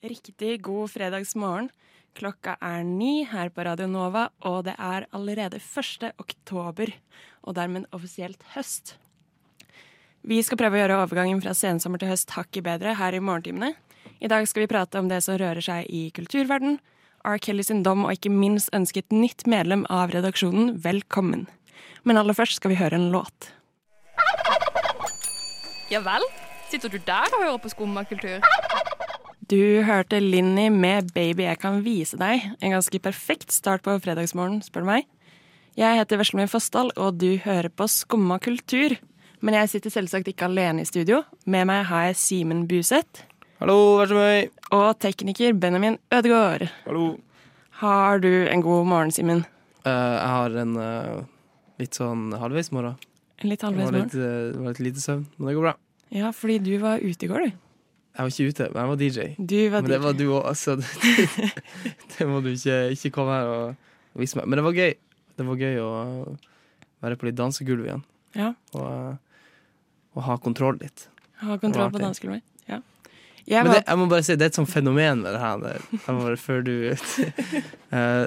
Riktig god fredagsmorgen. Klokka er ni her på Radio Nova, og det er allerede 1. oktober, og dermed offisielt høst. Vi skal prøve å gjøre overgangen fra sensommer til høst hakket bedre her i morgentimene. I dag skal vi prate om det som rører seg i kulturverden, R. Kelly sin dom og ikke minst ønske et nytt medlem av redaksjonen velkommen. Men aller først skal vi høre en låt. Ja vel? Sitter du der og hører på skummakultur? Du hørte Linni med 'Baby, jeg kan vise deg'. En ganske perfekt start på fredagsmorgen, spør du meg. Jeg heter Veslemøy Fossdal, og du hører på Skumma kultur. Men jeg sitter selvsagt ikke alene i studio. Med meg har jeg Simen Buseth. Hallo, vær så meg. Og tekniker Benjamin Ødegaard. Hallo. Har du en god morgen, Simen? Uh, jeg har en uh, litt sånn halvveis morgen. En litt Det var halvveis litt, morgen? uh, det var litt lite søvn, men det går bra. Ja, fordi du var ute i går, du. Jeg var ikke ute, men jeg var DJ. Du var Men det var du òg, altså. Det, det må du ikke, ikke komme her og vise meg. Men det var gøy. Det var gøy å være på litt dansegulv igjen. Ja. Og, uh, og ha kontroll litt. Ha kontroll på dansegulvet. Ja. Jeg Men det, jeg må bare si, det er et sånt fenomen med det her. Jeg må bare, før du eh,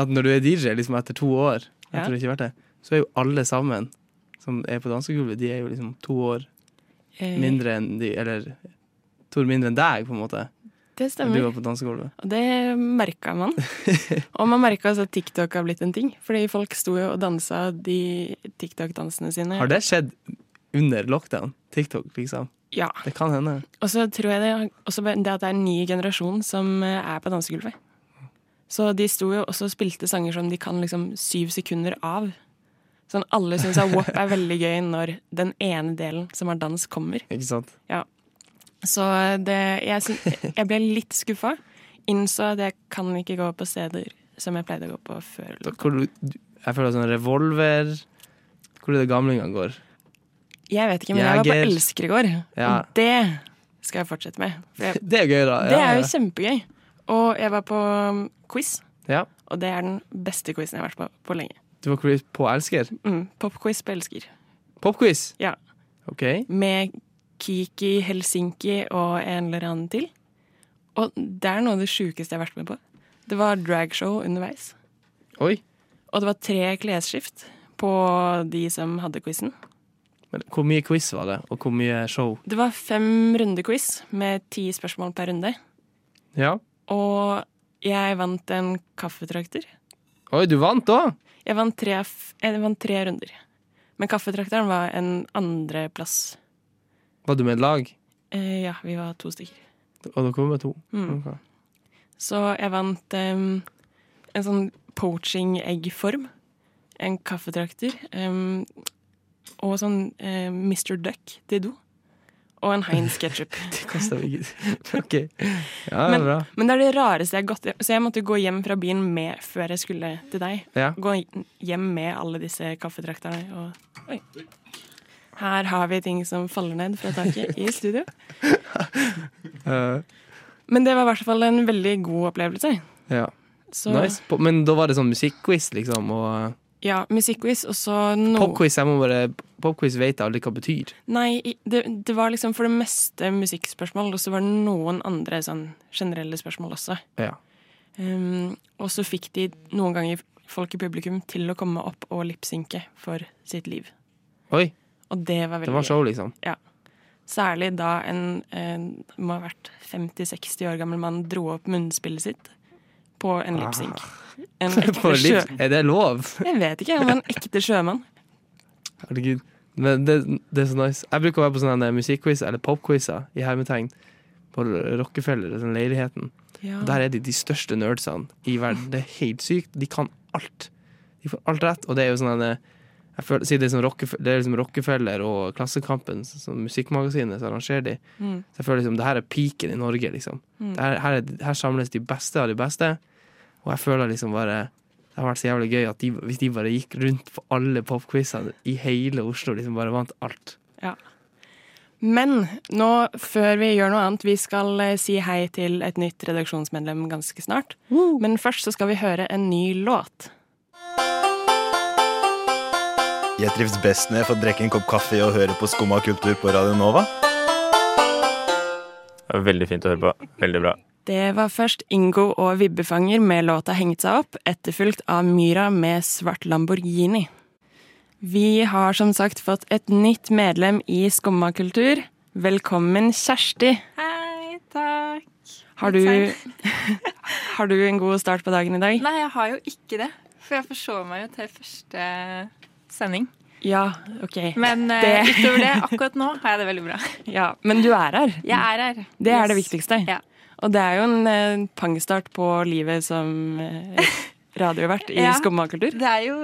At når du er DJ liksom etter to år, Ja. etter du ikke har vært det, så er jo alle sammen som er på dansegulvet, de er jo liksom to år eh, mindre enn de Eller to år mindre enn deg, på en måte. Det stemmer. du var på dansegulvet. Og det merka man. Og man merka at TikTok har blitt en ting. Fordi folk sto jo og dansa de TikTok-dansene sine. Har det skjedd under lockdown? TikTok, liksom? Ja. Det kan hende. Og så tror jeg det også det at det er en ny generasjon som eh, er på dansegulvet. Så de sto jo også og spilte sanger som de kan liksom syv sekunder av. Sånn alle syns at WAP er veldig gøy når den ene delen som har dans, kommer. Ikke sant? Så det, jeg, jeg ble litt skuffa. Innså at jeg kan ikke gå på steder som jeg pleide å gå på før. Du, jeg føler sånn revolver Hvor er det gamlingene går? Jeg vet ikke, men jeg var på. Elsker går. Ja. Og det skal jeg fortsette med. Jeg, Det er gøy, da. det Ja, er jo kjempegøy. Og jeg var på um, quiz, Ja. og det er den beste quizen jeg har vært på på lenge. Du var quiz på Elsker? Mm, Popquiz på Elsker. Popquiz? Ja. Okay. Med Kiki Helsinki og en eller annen til. Og det er noe av det sjukeste jeg har vært med på. Det var dragshow underveis. Oi. Og det var tre klesskift på de som hadde quizen. Men hvor mye quiz var det, og hvor mye show? Det var fem rundequiz med ti spørsmål per runde. Ja. Og jeg vant en kaffetrakter. Oi, du vant da? Jeg vant tre, jeg vant tre runder. Men kaffetrakteren var en andreplass. Var du med et lag? Eh, ja, vi var to stykker. Og dere var med to? Mm. Okay. Så jeg vant um, en sånn poaching-eggform. En kaffetrakter. Um, og sånn uh, Mr. Duck til do. Og en Heinz ketchup. Det kosta ikke OK. Ja, Men- bra. Men det er det rareste jeg har gått Så jeg måtte gå hjem fra byen med før jeg skulle til deg. Ja. Gå hjem med alle disse kaffetrakterne og Oi. Her har vi ting som faller ned fra taket i studio. Eh, Men det var i hvert fall en veldig god opplevelse. ja. Så Nice. Men da var det sånn musikkquiz, liksom, og ja, musikkquiz, og så no... popquiz. Jeg må bare Popquiz vet jeg aldri hva det betyr. Nei, det, det var liksom for det meste musikkspørsmål, og så var det noen andre sånn generelle spørsmål også. Ja. Um, og så fikk de noen ganger folk i publikum til å komme opp og lipsynke for sitt liv. Oi, Og det var veldig det var show, liksom. Særlig da en, en må ha vært 50-60 år gammel mann dro opp munnspillet sitt på en lipsynk. En Ah. Ekte sjø... Er det lov? Jeg vet ikke, han var en ekte sjømann. Herregud. Men det, det er så nice. Jeg bruker å være på sånne musikkquiz eller popquizer i hermetegn på Rockefeller, den leiligheten. Ja. Der er de de største nerdsene i verden. Det er helt sykt. De kan alt. De får alt rett. Og det er jo sånn jeg føler, det, er som det er liksom Rockefeller og Klassekampen, som musikkmagasinet, så arrangerer de. Mm. Så jeg føler liksom, det her er peaken i Norge, liksom. Mm. Det her, her, er, her samles de beste av de beste. Og jeg føler liksom bare Det har vært så jævlig gøy at de, hvis de bare gikk rundt på alle popquizene i hele Oslo, liksom bare vant alt. Ja. Men nå, før vi gjør noe annet, vi skal eh, si hei til et nytt redaksjonsmedlem ganske snart. Men først så skal vi høre en ny låt. Jeg trives best når jeg får drikke en kopp kaffe og høre på Skumma kultur på Radio Nova. Det var Veldig fint å høre på. Veldig bra. Det var først Ingo og Vibbefanger med låta 'Hengt seg opp', etterfulgt av Myra med 'Svart Lamborghini'. Vi har som sagt fått et nytt medlem i Skumma kultur. Velkommen, Kjersti. Hei, takk. Har du, har du en god start på dagen i dag? Nei, jeg har jo ikke det. For jeg forsov meg jo til første sending. Ja, ok. Men Det- utover det, akkurat nå har jeg det veldig bra. Ja, men du er her. Jeg er her. Det er det viktigste. Ja. Og det er jo en eh, pangstart på livet som eh, radiovert i Ja. Skummakultur. Det er jo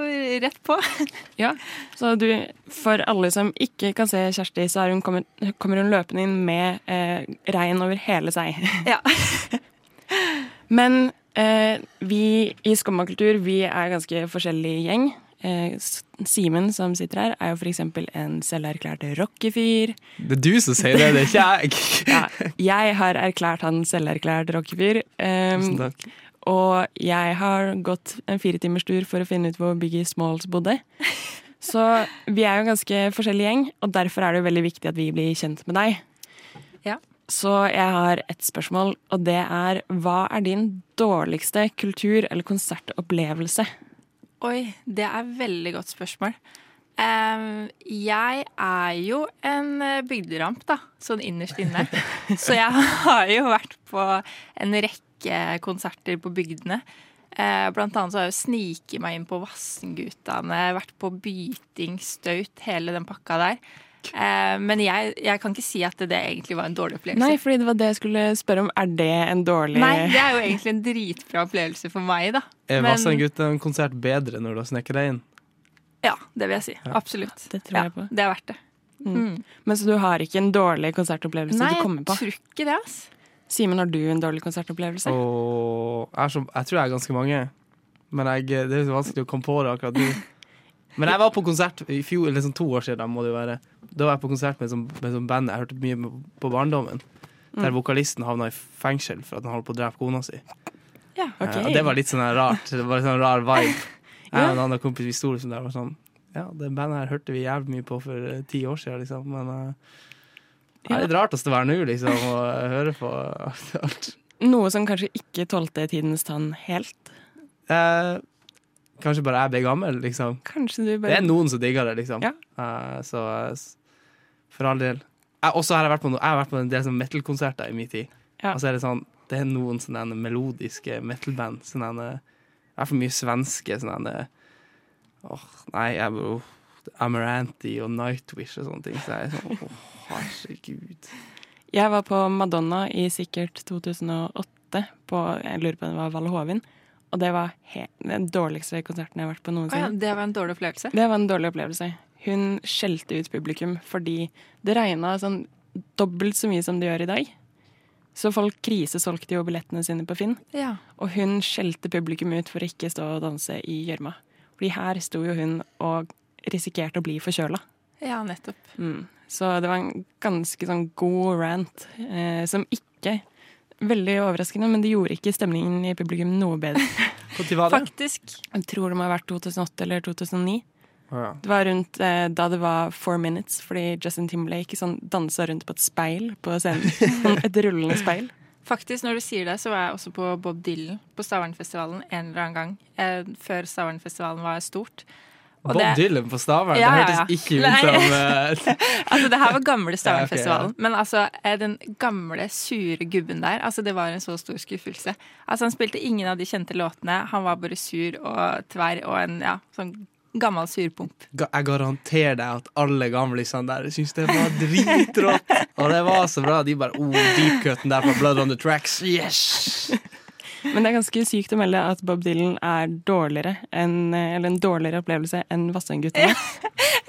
rett på. Ja, så du, for alle som ikke kan se Kjersti, så hun kommet, kommer hun løpende inn med eh, regn over hele seg. Ja. Men eh, vi i Skummakultur, vi er ganske forskjellig gjeng. Eh, Simen som sitter her, er jo for eksempel en selverklært rockefyr. Det er du som sier det, det er ikke jeg. Ja, jeg har erklært han selverklært rockefyr. Um, Tusen takk. Og jeg har gått en fire timers tur for å finne ut hvor Biggie Smalls bodde. Så vi er jo en ganske forskjellig gjeng, og derfor er det jo veldig viktig at vi blir kjent med deg. Ja. Så jeg har et spørsmål, og det er hva er din dårligste kultur- eller konsertopplevelse? Oi, det er et veldig godt spørsmål. Jeg er jo en eh, bygderamp, da, sånn innerst inne. Så jeg har jo vært på en rekke konserter på bygdene. Eh, blant annet så har jeg jo sniket meg inn på Vassendgutane, vært på byting, staut, hele den pakka der. Eh, men jeg, jeg kan ikke si at det egentlig var en dårlig opplevelse. Nei, fordi det var det jeg skulle spørre om. Er det en dårlig Nei, det er jo egentlig en dritbra opplevelse for meg, da. Er Men- en konsert bedre når du har snekra deg inn? Ja, det vil jeg si. Absolutt. Det tror jeg på. Det er verdt det. Mm. Men så du har ikke en dårlig konsertopplevelse Nei, du kommer på? Nei, jeg tror ikke det, ass. Simen, har du en dårlig konsertopplevelse? Åh, jeg, er så, jeg tror jeg er ganske mange, men jeg, det er så vanskelig å komme på det akkurat nå. Men jeg var på konsert i fjor, eller sånn to år siden, må det jo være. Da var jeg på konsert med sånn, med sånn band jeg hørte mye på barndommen. Der vokalisten havna i fengsel for at han holdt på å drepe kona si. Ja. okay. Eh, og det var litt sånn rart. Det var litt sånn rar vibe. Jeg Ja. og en annen kompis vi sto liksom der var sånn Ja, det bandet her hørte vi jævlig mye på for eh, ti år siden, liksom. Men eh, det er litt rart å stå her nå, liksom, og høre på alt. Noe som kanskje ikke tålte tidens tann helt? Eh, kanskje bare jeg ble gammel, liksom. Du Det er noen som digger det, liksom. Ja. Uh, så for all del. Jeg, også har jeg vært på, no, jeg har vært på en del sånn metal-konserter i min tid. Ja. Og så er det sånn Det er noen sånne melodiske metal-band. Sånne I hvert fall mye svenske sånne Åh, nei, jeg oh, Amaranti og Nightwish og sånne ting. Så jeg er sånn Åh, herregud. Jeg var på Madonna i sikkert 2008, på, jeg lurer på om det var Valle Hovin. Og det var den dårligste konserten jeg har vært på Å ja, noensinne. det var en dårlig opplevelse. Det var en dårlig opplevelse. Hun skjelte ut publikum fordi det regna sånn dobbelt så mye som det gjør i dag. Så folk krisesolgte jo billettene sine på Finn. Ja. Og hun skjelte publikum ut for å ikke stå og danse i gjørma. Fordi her sto jo hun og risikerte å bli forkjøla. ja, nettopp. Mm. Så det var en ganske sånn god rant, eh, som ikke Veldig overraskende, men det gjorde ikke stemningen i publikum noe bedre. Når var det? Faktisk. Jeg tror det må ha vært 2008 eller 2009. Å, ja. Det var rundt eh, da det var four minutes, fordi Justin Timberlake sånn, dansa rundt på et speil på scenen. Sånn et rullende speil. Faktisk, når du sier det, så var jeg også på Bob Dylan på Stavernfestivalen en eller annen gang. Eh, før Stavernfestivalen var stort. Bob det- Dylan på Stavern? Ja, det ja, hørtes ikke ut som eh, Altså, det her var gamle Ja, Stavernfestivalen. ok, Men altså, eh, den gamle, sure gubben der, altså, det var en så stor skuffelse. Altså, han spilte ingen av de kjente låtene. Han var bare sur og tverr og en ja, sånn gammel surpomp. Jeg garanterer deg at alle gamlisene der syns det var dritrått. Og det var så bra. De bare oh, deep cutten der fra Blood on the Tracks. Yes! Men det er ganske sykt å melde at Bob Dylan er dårligere enn, eh, eller en dårligere opplevelse enn Vassendguttene.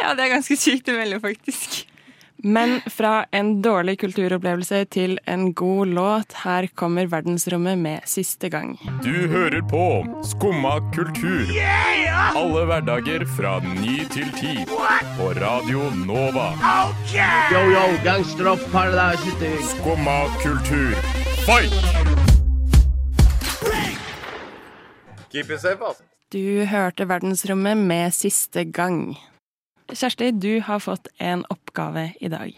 Ja, det er ganske sykt å melde, faktisk. Men fra en dårlig kulturopplevelse til en god låt, her kommer Verdensrommet med Siste gang. Du hører på Skumma kultur. Alle hverdager fra ny til ti. På Radio Nova. Yo, yo, gangsteropp. Skumma kultur. Fight! Du hørte Verdensrommet med Siste gang. Kjersti, du har fått en oppgave i dag.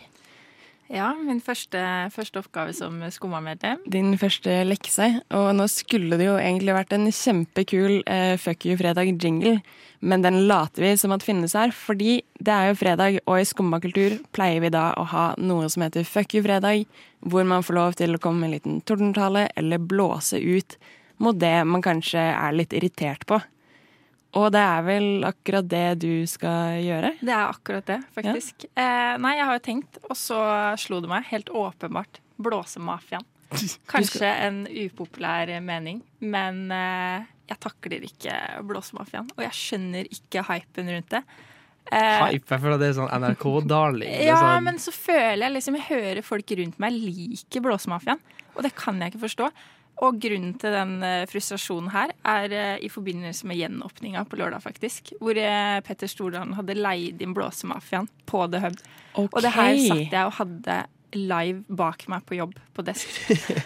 Ja, min første, første oppgave som Skumma-medlem. Din første lekse. Og nå skulle det jo egentlig vært en kjempekul eh, Fuck you fredag-jingle, men den later vi som at finnes her, fordi det er jo fredag, og i Skumma kultur pleier vi da å ha noe som heter Fuck you fredag, hvor man får lov til å komme med en liten tordentale eller blåse ut mot det man kanskje er litt irritert på. Og det er vel akkurat det du skal gjøre? Det er akkurat det, faktisk. Eh, nei, jeg har jo tenkt, og så slo det meg helt åpenbart. Blåsemafiaen. Kanskje en upopulær mening, men eh, jeg takler ikke blåsemafiaen. Og jeg skjønner ikke hypen rundt det. Eh, Hype. Jeg føler det er sånn NRK-darling. Ja, sånn, men så føler jeg liksom Jeg hører folk rundt meg liker blåsemafiaen, og det kan jeg ikke forstå. Og grunnen til den eh, frustrasjonen her er eh, i forbindelse med gjenåpninga på lørdag, faktisk. Hvor eh, Petter Stordalen hadde leid inn blåsemafiaen på The Hub. Og det her satt jeg og hadde live bak meg på jobb på desk.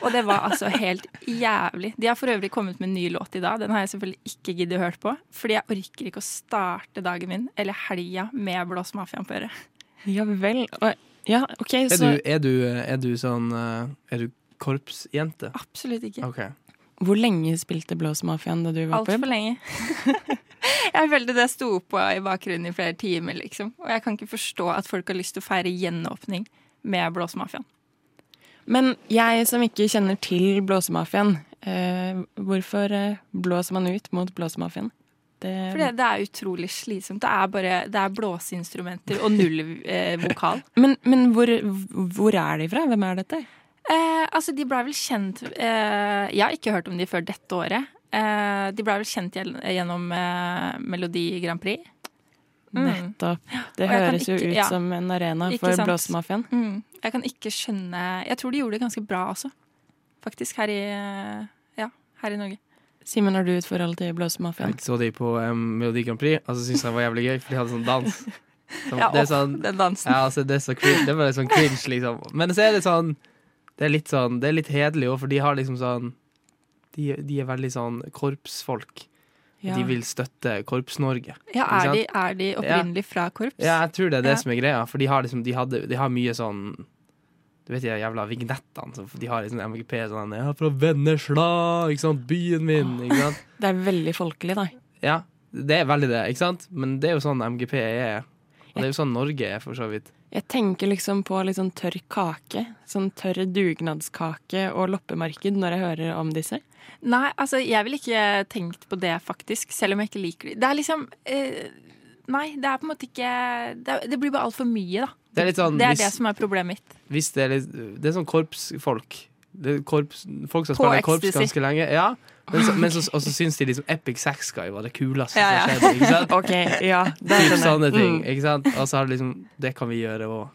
Og det var altså helt jævlig. De har for øvrig kommet med en ny låt i dag. Den har jeg selvfølgelig ikke giddet å høre på. Fordi jeg orker ikke å starte dagen min eller helga med blåsemafiaen på øret. Ja vel. Ja, OK, er, du, er, du, er du sånn Er du korpsjente? Absolutt ikke. Okay. Hvor lenge spilte Blåsmafiaen da du var på jobb? Altfor lenge. jeg følte det sto på i bakgrunnen i flere timer, liksom. Og jeg kan ikke forstå at folk har lyst til å feire gjenåpning med Blåsmafiaen. Men jeg som ikke kjenner til Blåsemafiaen, eh, hvorfor eh, blåser man ut mot Blåsemafiaen? Det, For det, det er utrolig slitsomt. Det er bare det er blåseinstrumenter og null eh, vokal. men men hvor, hvor er de fra? Hvem er dette? Eh, altså, de blei vel kjent eh, Jeg har ikke hørt om de før dette året. Eh, de blei vel kjent gjennom eh, Melodi Grand Prix. Mm. Nettopp. Det høres jo ut ja. som en arena Ikke for? Blåsemafiaen. Mm. Jeg kan ikke skjønne Jeg tror de gjorde det ganske bra også, faktisk, her i, ja, her i Norge. Simen, har du et forhold til Blåsemafiaen? Jeg så de på um, Melodi Grand Prix, og så syntes jeg det var jævlig gøy, for de hadde sånn dans. Som, Ja, det er åh, sånn den dansen. Ja, altså, det er så cringe. Det var litt sånn cringe, liksom. Men så er det sånn Det er litt sånn Det er litt hederlig òg, for de har liksom sånn de, de er veldig sånn korpsfolk. Ja. De vil støtte Korps-Norge. Ja, er de, er de opprinnelig fra korps? Ja, jeg tror det er det Ja. som er greia, for de har liksom De, hadde, de har mye sånn Du vet de jævla vignettene. Så de har liksom MGP sånn Jeg er fra Vennesla, ikke sant. Byen min, ikke sant. Det er veldig folkelig, da. Ja, det er veldig det, ikke sant? Men det er jo sånn MGP er. Og det er jo sånn Norge er, for så vidt. Jeg tenker liksom på litt sånn tørr kake. Sånn tørr dugnadskake og loppemarked når jeg hører om disse. Nei, altså, jeg ville ikke tenkt på det, faktisk, selv om jeg ikke liker det. Det er liksom eh, Nei, det er på en måte ikke Det, er- det blir bare altfor mye, da. Det er litt sånn Det er hvis- det som er problemet mitt. Hvis det er litt Det er sånn korpsfolk. Det er korps, folk som spiller korps ganske lenge. Ja, men så, men så, syns de liksom Epic Sex Guy var det kuleste Ja, ja. som skjedde. Ikke sant? OK, ja. Det Typ sånne ting. Mm. Ikke sant? Og så har det liksom Det kan vi gjøre òg.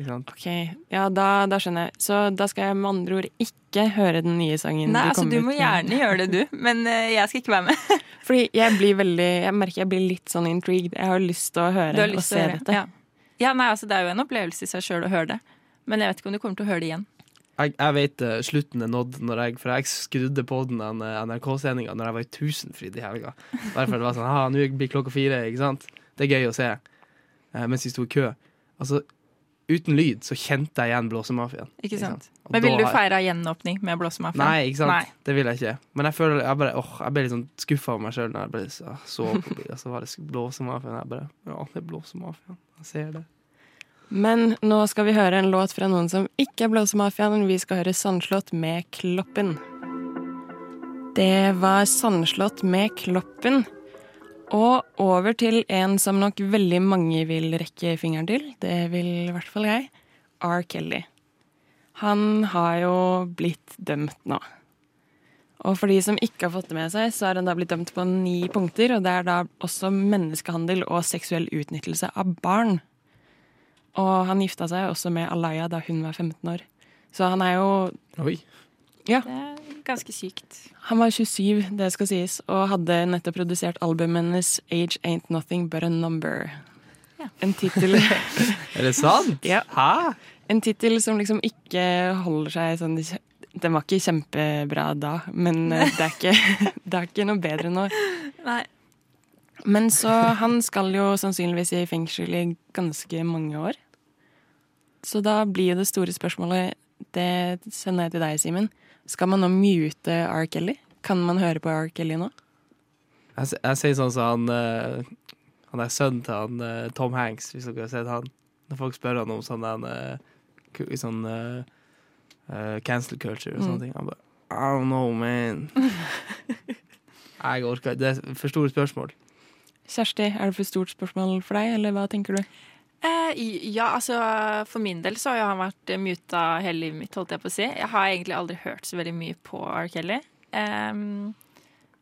Ok, ja, da, da skjønner jeg. Så da skal jeg med andre ord ikke høre den nye sangen. Nei, du altså, Du ut må med. gjerne gjøre det, du, men uh, jeg skal ikke være med. Fordi jeg blir veldig Jeg merker jeg blir litt sånn intrigued. Jeg har lyst til å høre og se høre. dette. Ja. ja, nei, altså, Det er jo en opplevelse i seg sjøl å høre det. Men jeg vet ikke om du kommer til å høre det igjen. Jeg, jeg vet eh, slutten er nådd, når jeg, for jeg skrudde på den eh, NRK-sendinga når jeg var i Tusenfryd i helga. Bare for det var sånn ah, Nå blir klokka fire, ikke sant? Det er gøy å se. Eh, mens vi sto i kø. Altså, uten lyd så kjente jeg igjen Blåsemafiaen. Ikke sant? Og Men vil du feire gjenåpning med blåsemafiaen? Nei, ikke sant? Nei. Det vil jeg ikke. Men jeg føler jeg bare, åh, jeg ble litt sånn skuffa over meg sjøl når jeg ble så, så på bil, og så var det Blåsemafiaen. Jeg bare Ja, det er Blåsemafiaen. Jeg ser det. Men nå skal vi høre en låt fra noen som ikke er Blåsemafiaen. Vi skal høre Sandslott med Kloppen. Det var Sandslott med Kloppen. Og over til en som nok veldig mange vil rekke fingeren til. Det vil i hvert fall jeg. R. Kelly. Han har jo blitt dømt nå. Og for de som ikke har fått det med seg, så er han da blitt dømt på ni punkter. Og det er da også menneskehandel og seksuell utnyttelse av barn. Og han gifta seg også med Alaya da hun var 15 år. Så han er jo Oi. Ja, Det er ganske sykt. han var 27, det skal sies, og hadde nettopp produsert albumet hennes Age Ain't Nothing But A Number. Ja. En tittel Er det sant? Ja. Hæ? En tittel som liksom ikke holder seg sånn Den var ikke kjempebra da, men eh, det er ikke, det er ikke noe bedre nå. Nei. Men så Han skal jo sannsynligvis i fengsel i ganske mange år. Så da blir jo det store spørsmålet, det sender jeg til deg, Simen. Skal man nå mute R. Kelly? Kan man høre på R. Kelly nå? Jeg, s- jeg sier sånn som han eh, Han er sønnen til han eh, Tom Hanks, hvis dere har sett han. Når folk spør han om sånn den eh, sånn eh, cancel culture og sånne Mm. ting. Han bare I don't know, man. jeg orker Det er for store spørsmål. Kjersti, er det for stort spørsmål for deg, eller hva tenker du? Eh, ja, altså For min del så har jo han vært muta hele livet mitt, holdt jeg på å si. Jeg har egentlig aldri hørt så veldig mye på R. Kelly. Ehm,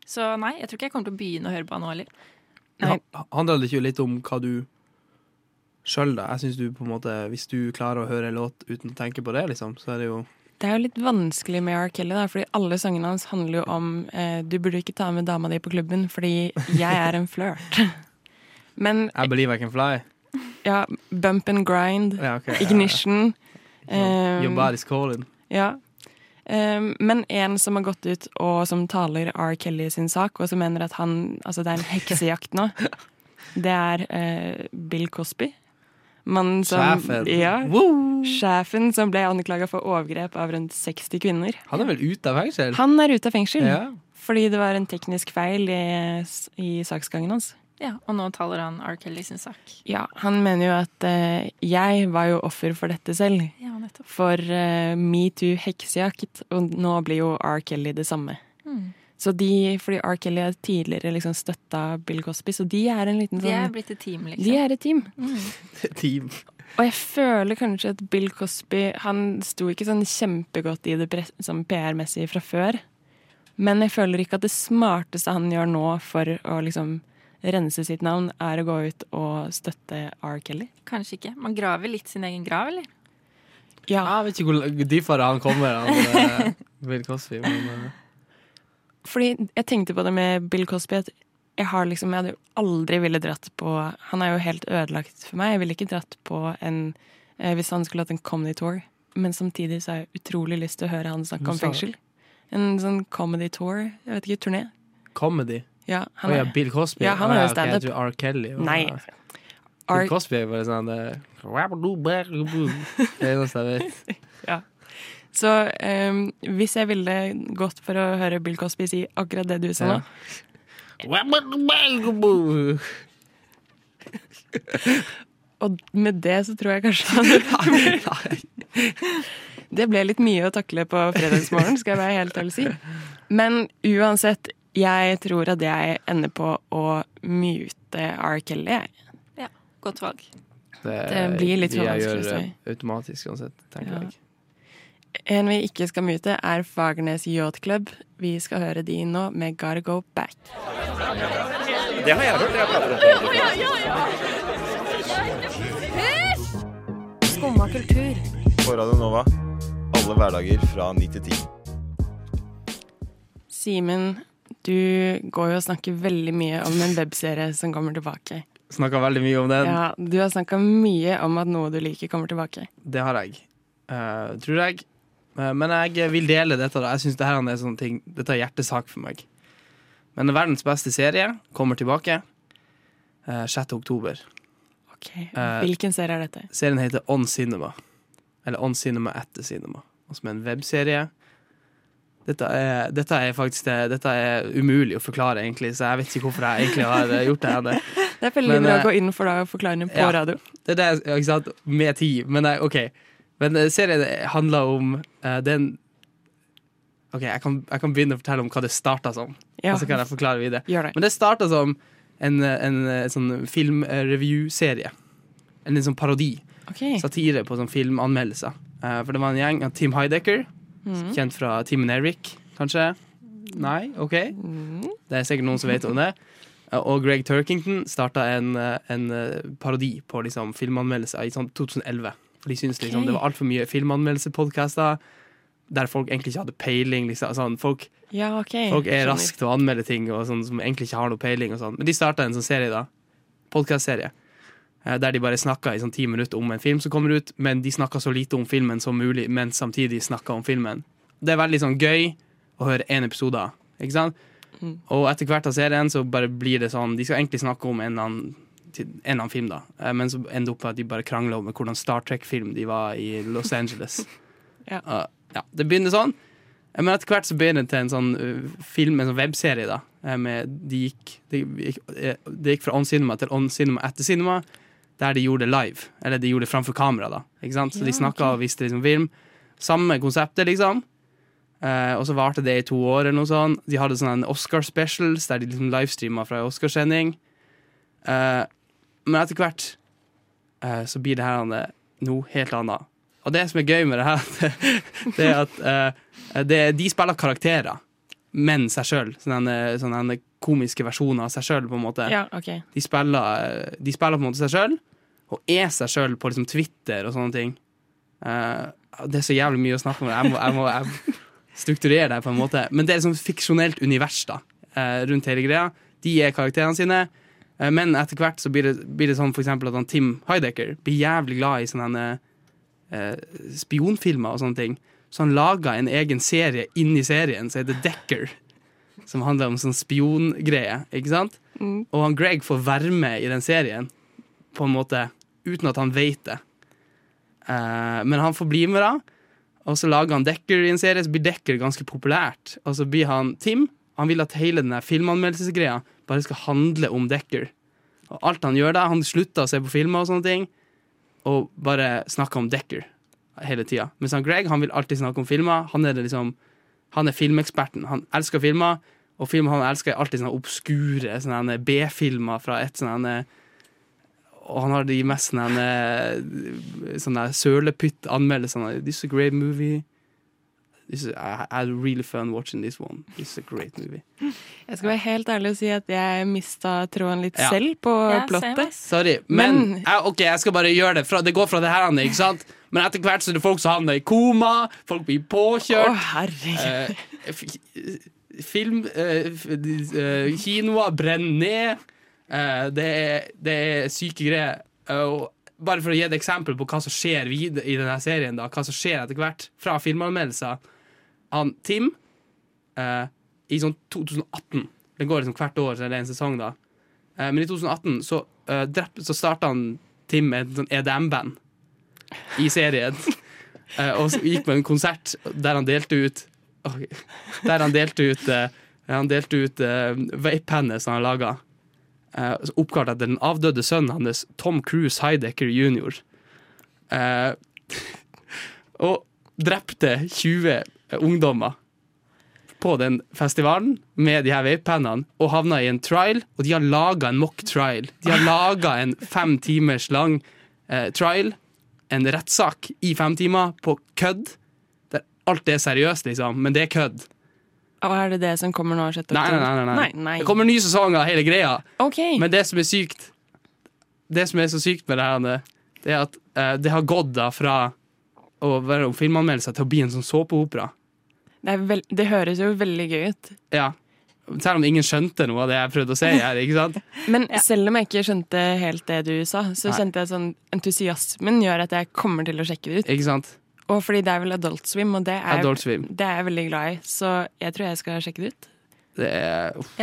så nei, jeg tror ikke jeg kommer til å begynne å høre på han nå heller. Handler det ikke litt om hva du sjøl, da? Jeg synes du på en måte Hvis du klarer å høre en låt uten å tenke på det, liksom, så er det jo Det er jo litt vanskelig med R. Kelly, da, fordi alle sangene hans handler jo om eh, Du burde ikke ta med dama di på klubben fordi jeg er en flørt. Men I believe I can fly. ja, bump and grind, Ja, okay, ignition Your um, body's calling. Ja. Um, men en som har gått ut og som taler R. Kelly sin sak, og som mener at han Altså, det er en heksejakt nå, det er uh, Bill Cosby. Mannen som Sjefen. Ja. Woo! Sjefen som ble anklaga for overgrep av rundt 60 kvinner. Han er vel ute av fengsel? Han er ute av fengsel Ja. fordi det var en teknisk feil i, i saksgangen hans. Ja, Og nå taler han R. Kelly sin sak. Ja, Han mener jo at eh, jeg var jo offer for dette selv. Ja, nettopp. For uh, metoo heksejakt, og nå blir jo R. Kelly det samme. Mm. Så de, fordi R. Kelly har tidligere liksom støtta Bill Cosby, så de er en liten sånn De er blitt et team, liksom. De er et team. Team. Og jeg føler kanskje at Bill Cosby Han sto ikke sånn kjempegodt i det sånn PR-messig fra før. Men jeg føler ikke at det smarteste han gjør nå for å liksom rense sitt navn, er å gå ut og støtte R. Kelly. Kanskje ikke. Man graver litt sin egen grav, eller? Ja, Jeg vet ikke hvor dypere han kommer, han eh, Bill Cosby. Men, eh, fordi jeg tenkte på det med Bill Cosby at jeg har liksom, jeg hadde jo aldri ville dratt på Han er jo helt ødelagt for meg. Jeg ville ikke dratt på en eh, Hvis han skulle hatt en comedy tour. Men samtidig så har jeg utrolig lyst til å høre han snakke om fengsel. En sånn comedy tour. Jeg vet ikke, turné. comedy. Ja, han ja, er Bill Cosby. Ja, han er jo ok, stand-up. Jeg R. Kelly. var- Nei. Bill Cosby er bare sånn Det er eneste jeg vet. så um, hvis jeg ville gått for å høre Bill Cosby si akkurat det du sa nå, Ja. og med det så tror jeg kanskje Det ble litt mye å takle på fredagsmorgen, skal jeg være helt ærlig si. Men uansett, jeg tror at jeg ender på å mute R. Kelly. jeg. Godt valg. Det blir litt for vanskelig å gjør si. automatisk uansett, tenker Ja. jeg. En vi ikke skal mute, er Fagernes Yacht Club. Vi skal høre de nå med Gotta Go Back. Det har jeg hørt. Jeg prater om Skumma kultur. På Radio Nova. Alle hverdager fra 9 til 10. Simen, du går jo og snakker veldig mye om en webserie som kommer tilbake. Snakka veldig mye om den. Ja, Du har snakka mye om at noe du liker, kommer tilbake. Det har jeg. Uh, tror jeg. Eh, men jeg vil dele dette. da Jeg synes Dette er sånne ting Dette er hjertesak for meg. Men verdens beste serie kommer tilbake eh, 6. oktober. Ok, Eh, Hvilken serie er dette? Serien heter On Cinema. Eller On Cinema etter Cinema. Som er en webserie. Dette er, dette er faktisk det, Dette er umulig å forklare, egentlig, så jeg vet ikke hvorfor jeg egentlig har eh, gjort det. her. Det er veldig men, bra eh, å gå inn for deg å forklare det på ja. radio. Det er det, ikke sant? Med tid. Men eh, OK. Men eh, serien handler om uh, den OK, jeg kan, jeg kan begynne å fortelle om hva det starta som. Ja, Og så kan jeg forklare videre. det. Men det starta som en, en, en sånn filmreview-serie. En litt sånn parodi. Okay. Satire på sånn filmanmeldelser. Uh, for det var en gjeng av Tim Heidecker, mm. kjent fra and Eric, kanskje? Nei? OK. Mhm. Det er sikkert noen som vet om det. Eh, Og Greg Turkington starta en, eh, en eh, parodi på liksom, filmanmeldelser i sånn 2011. For de syntes liksom, Ok. det var altfor mye filmanmeldelsepodkaster der folk egentlig ikke hadde peiling. Liksom. Sånn, folk, Ja, okay. folk er raske til å anmelde ting og sånn, som egentlig ikke har noe peiling. Sånn. Men de starta en sånn serie, da. Podkastserie. eh, Der de bare snakka i sånn ti minutter om en film som kommer ut, men de snakka så lite om filmen som mulig, men samtidig snakka om filmen. Det er veldig sånn gøy å høre én episode av. Ikke sant? Mm. Og etter hvert av serien så bare blir det sånn De skal egentlig snakke om en annen til en eller annen film, da. Eh, Men så endte det opp med at de bare krangla om hvordan Star Trek-film de var i Los Angeles. Ja. Uh, ja, Det begynner sånn. Eh, Men etter hvert så begynner det til en sånn film, en sånn webserie, da. Med, de, gikk, de, gikk, de gikk fra on cinema til on cinema etter cinema, der de gjorde det live. Eller de gjorde det framfor kamera, da. Ikke sant? Så de snakka og viste liksom film. Samme konseptet, liksom. Eh, og så varte det i to år, eller noe sånt. De hadde sånn en Oscar specials der de liksom livestreama fra en Oscarsending. Eh, men etter hvert uh, så blir det her eh, noe helt annet. Og det som er gøy med det her, det er at uh, det, de spiller karakterer, men seg sjøl. Sånne, sånne komiske versjoner av seg sjøl, på en måte. Ja, okay. De spiller, de spiller på en måte seg sjøl, og er seg sjøl på liksom Twitter og sånne ting. Uh, det er så jævlig mye å snakke om. Jeg må, jeg må jeg strukturere det på en måte. Men det er sånt fiksjonelt univers da, uh, rundt hele greia. De er karakterene sine. Eh, Men etter hvert så blir det, blir det sånn for at han Tim Heidecker blir jævlig glad i sånne eh, spionfilmer og sånne ting. Så han laga en egen serie inni serien som heter Decker. Som handler om sånn spiongreie, ikke sant? Og han Greg får være med i den serien, på en måte, uten at han vet det. Eh, men han får bli med, da. Og så lager han Decker i en serie, så blir Decker ganske populært. Og så blir han Tim. Han vil at hele den filmanmeldelsesgreia bare skal handle om Decker. Og alt han gjør da, han slutter å se på filmer og sånne ting, og bare snakker om Decker hele tida. Mens han Greg han vil alltid snakke om filmer. Han er, liksom, han er filmeksperten. Han elsker filmer, og filmer han elsker, er alltid sånne obskure sånne B-filmer fra et sånne og han har de mest sånne, sånne sølepytt-anmeldelsene. This is a great movie. This is, I, I had really fun watching this one. It's a great movie. Jeg skal være helt ærlig og si at jeg mista tråden litt Ja. selv på Ja, plottet. Sorry, men, Men- jeg, OK, jeg skal bare gjøre det. Fra, det går fra det her, Anne, ikke sant? Men etter hvert så er det folk som havner i koma, folk blir Å, påkjørt. herregud. eh, film eh, eh, Kinoer brenner ned. Eh, det, er, det er syke greier. Eh, og bare for å gi et eksempel på hva som skjer videre i denne serien, da, hva som skjer etter hvert fra filmanmeldelser. Han Tim eh, i sånn 2018 Det går liksom hvert år, så er det en sesong, da. Eh, men i 2018 så, uh, så starta han Tim med et sånn EDM-band i serien. Eh, og gikk på en konsert der han delte ut okay, Der han delte ut uh, Han delte ut uh, vape-penner som han laga. Uh, oppkalt etter den avdøde sønnen hans, Tom Cruise Heidecker jr. Eh, og drepte 20 ungdommer på den festivalen med de her vape-pennene og havna i en trial, og de har laga en mock trial. De har laga en fem timers lang eh, trial, en rettssak i fem timer, på kødd. Der alt er seriøst, liksom, men det er kødd. Og er det det som kommer nå? 6. Nei, nei, nei, nei, nei. Det kommer ny sesong av hele greia. OK. Men det som er sykt Det som er så sykt med det her, det er at eh, det har gått da fra å være om filmanmeldelser til å bli en sånn såpeopera. Det, er vel, det høres jo veldig gøy ut. Ja. Selv om ingen skjønte noe av det jeg prøvde å si her. ikke sant? Men selv om jeg ikke skjønte helt det du sa, så Nei. kjente jeg sånn entusiasmen gjør at jeg kommer til å sjekke det ut. Ikke sant? Og fordi det er vel Adult Swim, og det er, Adult Swim. det er jeg veldig glad i. Så jeg tror jeg skal sjekke det ut. Det er, uff,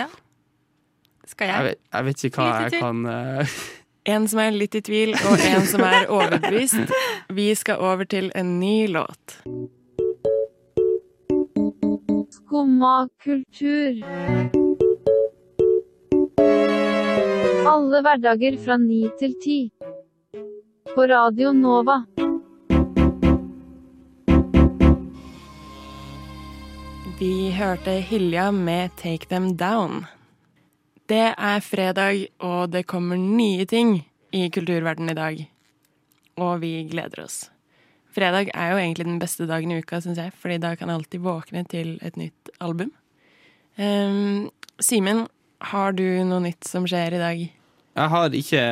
Skal jeg, jeg? vet, jeg vet ikke hva jeg kan uh... En som er litt i tvil, og en som er overbevist. Vi skal over til en ny låt. Skumma kultur. Alle hverdager fra ni til ti. På Radio Nova. Vi hørte Hilja med 'Take Them Down'. Det er fredag, og det kommer nye ting i kulturverdenen i dag. Og vi gleder oss. Fredag er jo egentlig den beste dagen i uka, syns jeg, fordi da kan jeg alltid våkne til et nytt album. Um, Simen, har du noe nytt som skjer i dag? Jeg har ikke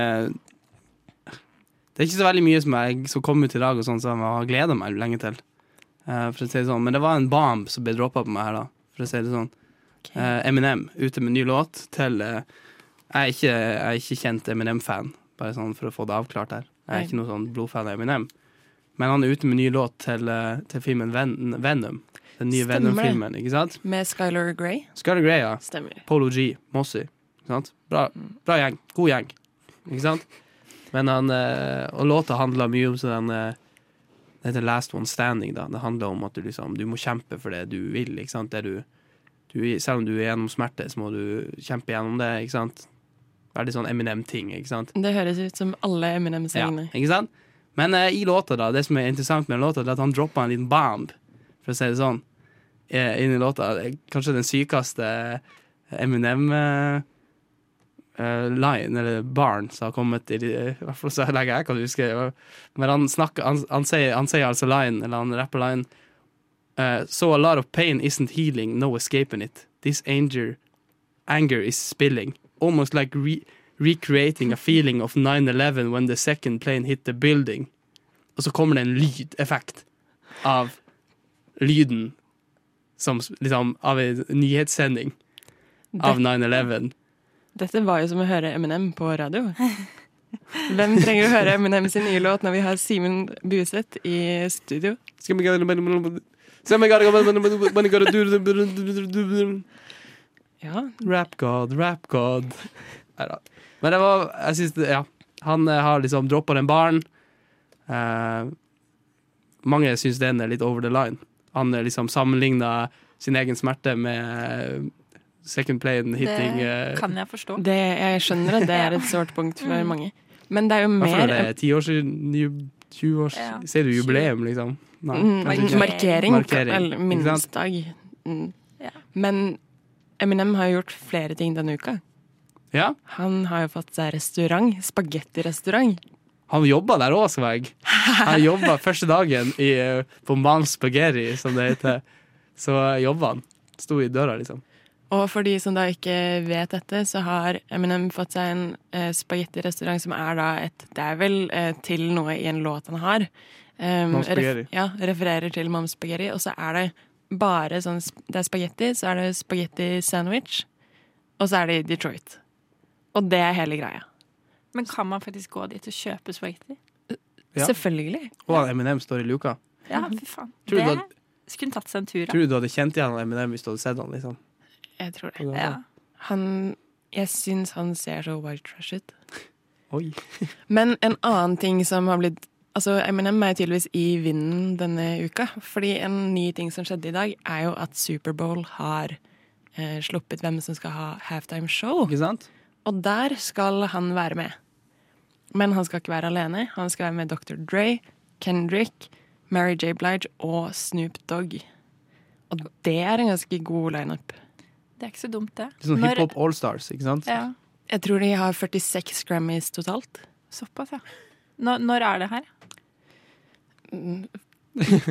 Det er ikke så veldig mye som, jeg, som kom ut i dag, og sånn som jeg har gleda meg lenge til. Uh, for å si det sånn. Men det var en bomb som ble droppa på meg her, da. For å si det sånn. Eh, Eminem ute med ny låt til uh, jeg, er ikke, jeg er ikke kjent Eminem-fan, bare sånn for å få det avklart her. Jeg er ikke noe sånn blodfan av Eminem. Men han er ute med ny låt til, eh, til filmen Ven Venom. Den nye Venom-filmen, ikke sant? Med Skylar Grey? Skylar Grey, ja. Stemmer. Polo G, Mossy. Ikke sant? Bra, bra gjeng. God gjeng. ikke sant? Men han, eh, og låta handler mye om sånn eh, Det heter Last One Standing, da. Det handler om at du liksom Du må kjempe for det du vil, ikke sant. Du, du, selv om du er gjennom smerte, så må du kjempe gjennom det, ikke sant. Veldig sånn Eminem-ting, ikke sant. Det høres ut som alle Eminem-sangene. ikke sant? Men eh, i låta, da, det som er interessant med låta, er at han droppa en liten bomb, for å si det sånn, eh, inn i låta. Kanskje den sykeste Eminem-line, eller barn, som har kommet I hvert fall så lenge jeg kan huske. Men han snakker Han, han, sier, han sier altså line, eller han rapper line uh, So a lot of pain isn't healing, no escaping it. This anger, anger is spilling. Almost like re recreating a feeling of 9-11 when the second plane hit the building. Og så kommer det en lydeffekt av lyden som liksom av en nyhetssending av 9-11. Dette var jo som å høre Eminem på radio. Hvem trenger å høre Eminem sin nye låt når vi har Simen Buseth i studio? Ja, Rap God, rap God. Neida. Men det var Jeg synes ja. Han eh, har liksom droppa den baren. Eh, mange syns den er litt over the line. Han er liksom sammenligna sin egen smerte med eh, second plane hitting Det eh, kan jeg forstå. det, jeg skjønner at det er et sårt punkt for mange. Men det er jo mer det er ti år siden, ju- 20 år Ja. Sier du jubileum, liksom? Nei, Mm, markering, Markering, eller minnesdag. Mm. Ja. Men Eminem har jo gjort flere ting denne uka. Ja, Han har jo fått seg restaurant. Spagettirestaurant. han jobba der òg, Sveig. Han jobba første dagen i, på Mom's Spaghetti, som det heter. Så jobba han. Sto i døra, liksom. Og for de som da ikke vet dette, så har Eminem fått seg en eh, spagettirestaurant som er da et Det er vel eh, til noe i en låt han har. Um, Spaghetti. ja, refererer til Mom's Spaghetti. Og så er det bare sånn Det er spagetti, så er det spagetti sandwich, og så er det i Detroit. Og det er hele greia. Men kan man faktisk gå dit og kjøpe spagetti? Ja. Selvfølgelig. Og Eminem står i luka. Ja, fy faen. Tror du Det hadde- skulle tatt seg en tur Da. Tror du du hadde kjent igjen Eminem hvis du hadde sett han, liksom? Jeg tror det. Ja. Han Jeg syns han ser så white trash ut. Oi. Men en annen ting som har blitt Altså, Eminem er tydeligvis i vinden denne uka. Fordi en ny ting som skjedde i dag, er jo at Superbowl har eh, sluppet hvem som skal ha halftime show. Ikke sant? Og der skal han være med. Men han skal ikke være alene. Han skal være med Dr. Dre, Kendrick, Mary J. Blige og Snoop Dogg. Og det er en ganske god lineup. Det er ikke så dumt, det. Litt sånn Når- hiphop allstars, ikke sant? Ja, Jeg tror de har 46 Grammys totalt. såpass, ja. Når, når er det her?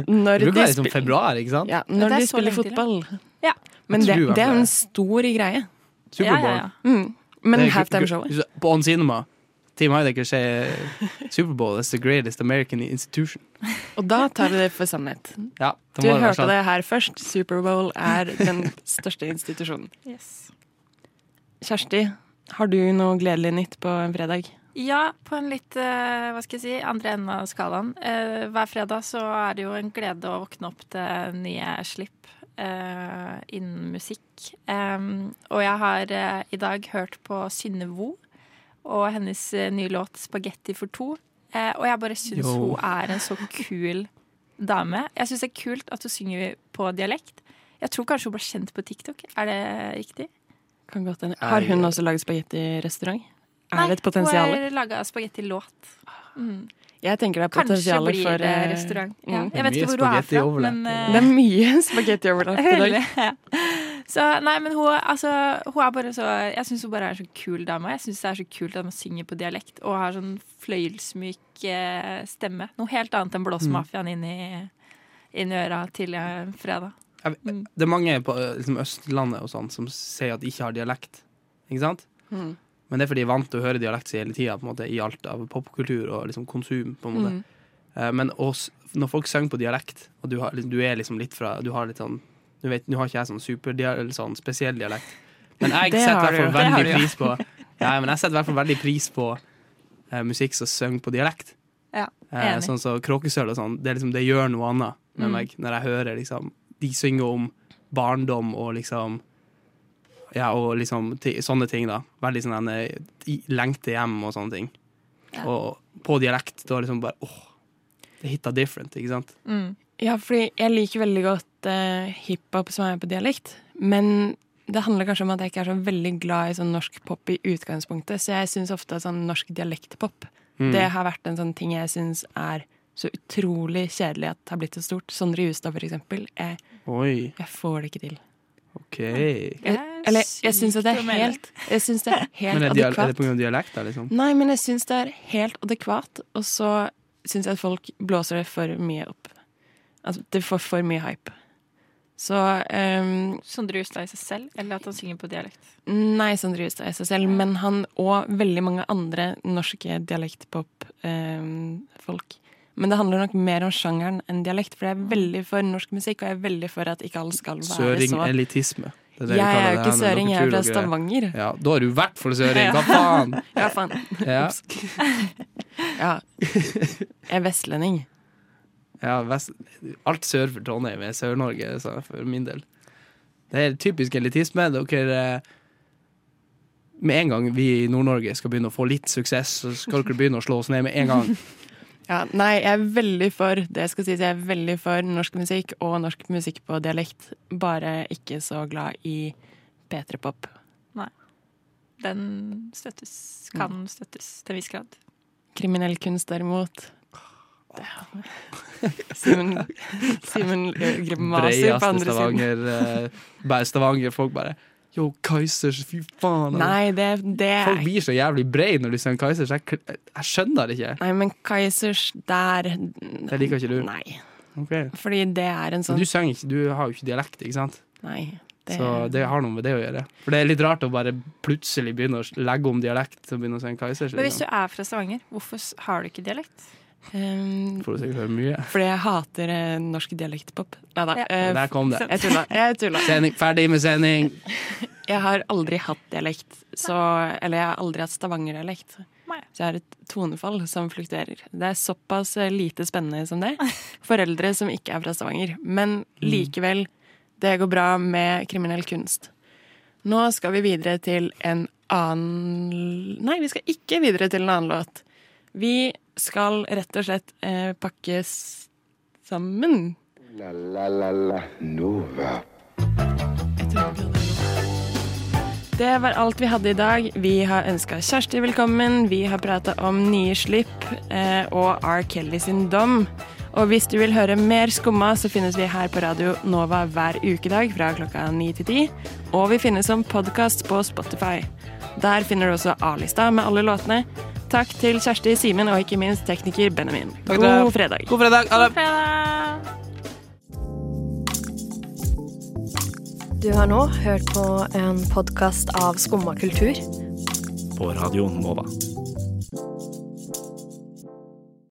Når Det være liksom spil- februar, ikke sant? Ja, når er de spiller fotball. Ja. Men det, det er en stor greie. Superbowl. Ja, ja, ja. Mm. Men Det halftime gu- På On Cinema. Team Heidecker sier Superbowl is the greatest American institution. Og da tar vi det for sannhet. Ja, Du det hørte sant. det her først. Superbowl er den største institusjonen. Yes. Kjersti, har du noe gledelig nytt på en fredag? Ja, på en litt eh, hva skal jeg si, andre enden av skalaen. Eh, hver fredag så er det jo en glede å våkne opp til nye slipp eh, innen musikk. Um, og jeg har uh, i dag hørt på Synne Vo og hennes eh, nye låt 'Spagetti for to'. Eh, og jeg bare syns hun er en så kul dame. Jeg syns det er kult at hun synger på dialekt. Jeg tror kanskje hun ble kjent på TikTok. Er det riktig? Kan godt hende. Har hun også laget spagettirestaurant? Er det et potensial? hun har laga spagettilåt. Mm. Jeg tenker det er Kanskje potensial blir for det eh, restaurant. mm. Ja. Er Jeg vet ikke hvor hun er spagetti fra, men uh... Det er mye spagettioverlapp i dag. Ja. Så nei, men hun, altså, hun er bare så Jeg syns hun bare er en så kul dame. Jeg syns det er så kult at man synger på dialekt og har sånn fløyelsmyk eh, stemme. Noe helt annet enn blåsmafiaen inn i, inn i øra til eh, fredag. Jeg Det er mange på liksom, Østlandet og sånn som sier at de ikke har dialekt. Ikke sant? Mm. Men det er fordi jeg er vant til å høre dialekt hele tida, i alt av popkultur og liksom konsum. på en måte. Mm. Eh, Men også, når folk synger på dialekt, og du, har, du er liksom litt fra Du har litt sånn Nå har ikke jeg sånn superdialekt, eller sånn spesiell dialekt, men jeg setter i hvert fall veldig du, ja. pris på Ja, men jeg setter i hvert fall veldig pris på eh, musikk som synger på dialekt. Ja, Eh, sånn som Kråkesølv og sånn. Det, liksom, det gjør noe annet med Mm. meg når jeg hører liksom De synger om barndom og liksom Ja, og liksom sånne ting, da. Veldig sånn eh, lengte hjem og sånne ting. Og på dialekt, da liksom bare åh, det hitta different, ikke sant? Mm. Ja, fordi jeg liker veldig godt eh, hiphop som er på dialekt, men det handler kanskje om at jeg ikke er så veldig glad i sånn norsk pop i utgangspunktet, så jeg syns ofte at sånn norsk dialektpop Mm. det har vært en sånn ting jeg syns er så utrolig kjedelig at det har blitt så stort. Sondre Justad, for eksempel. Jeg, jeg får det ikke til. OK. Jeg, eller jeg syns det er helt Jeg synes det er helt Men er, adekvat. er det på grunn av dialekter, liksom? Nei, men jeg syns det er helt adekvat, og så syns jeg at folk blåser det for mye opp. At det får for mye hype. Så um, Sondre Justad i seg selv, eller at han synger på dialekt? Nei, Sondre Justad i seg selv, men han og veldig mange andre norske dialektpop-folk. Men det handler nok mer om sjangeren enn dialekt, for jeg er veldig for norsk musikk, og jeg er veldig for at ikke alle skal være så Søring-elitisme. Det er det Jeg er jo ikke søring, jeg er fra. Stavanger. Ja, da er du i hvert fall søring. Hva faen? Ja, faen. Ja, Ja. Jeg er vestlending. ja vest, alt sør for Trondheim er Sør-Norge, for min del. Det er typisk elitisme. Dere Med en gang vi i Nord-Norge skal begynne å få litt suksess, så skal dere begynne å slå oss ned med en gang. Ja, nei, jeg er veldig for det skal sies, jeg er veldig for norsk musikk og norsk musikk på dialekt. Bare ikke så glad i P3-pop. Den støttes. Kan støttes til en viss grad. Kriminell kunst, derimot Simen Simen griper maser på andre siden. Stavanger. eh, Stavanger-folk bare Yo, Kaizers, fy faen. Nei, det, det Folk er blir så jævlig brei når de synger Kaizers. Jeg, jeg skjønner det ikke. Nei, men Kaizers, der Det liker ikke du. Nei. Okay. Fordi det er en Men sånn du, synger ikke, du har jo ikke dialekt, ikke sant? Nei. Det, Så det har noe med det å gjøre. For det er litt rart å bare plutselig begynne å legge om dialekt og begynne å synge Kaizers. Men hvis du Liksom. er fra Stavanger, hvorfor har du ikke dialekt? Um, Får du sikkert høre mye. fordi jeg hater eh, norsk dialektpop. Nei da. Ja. Uh, Der kom det. jeg tulla. Jeg tulla. Sending, ferdig med sending! Jeg har aldri hatt dialekt, så Eller jeg har aldri hatt Stavanger-dialekt. Så jeg har et tonefall som fluktuerer. Det er såpass eh, lite spennende som det. Foreldre som ikke er fra Stavanger. Men likevel, det går bra med kriminell kunst. Nå skal vi videre til en annen Nei, vi skal ikke videre til en annen låt. Vi skal rett og slett eh, pakkes sammen. La la la la Nova. Det var alt vi hadde i dag. Vi har ønska Kjersti velkommen. Vi har prata om nye slipp eh, og R. Kelly sin dom. Og hvis du vil høre mer Skumma, så finnes vi her på Radio Nova hver ukedag fra klokka ni til ti. Og vi finnes som podkast på Spotify. Der finner du også A-lista med alle låtene. Takk til Kjersti, Simen og ikke minst tekniker Benjamin. God fredag. God fredag! Ha det! Fredag! Du har nå hørt på en podkast av Skumma kultur. På Radio Nova.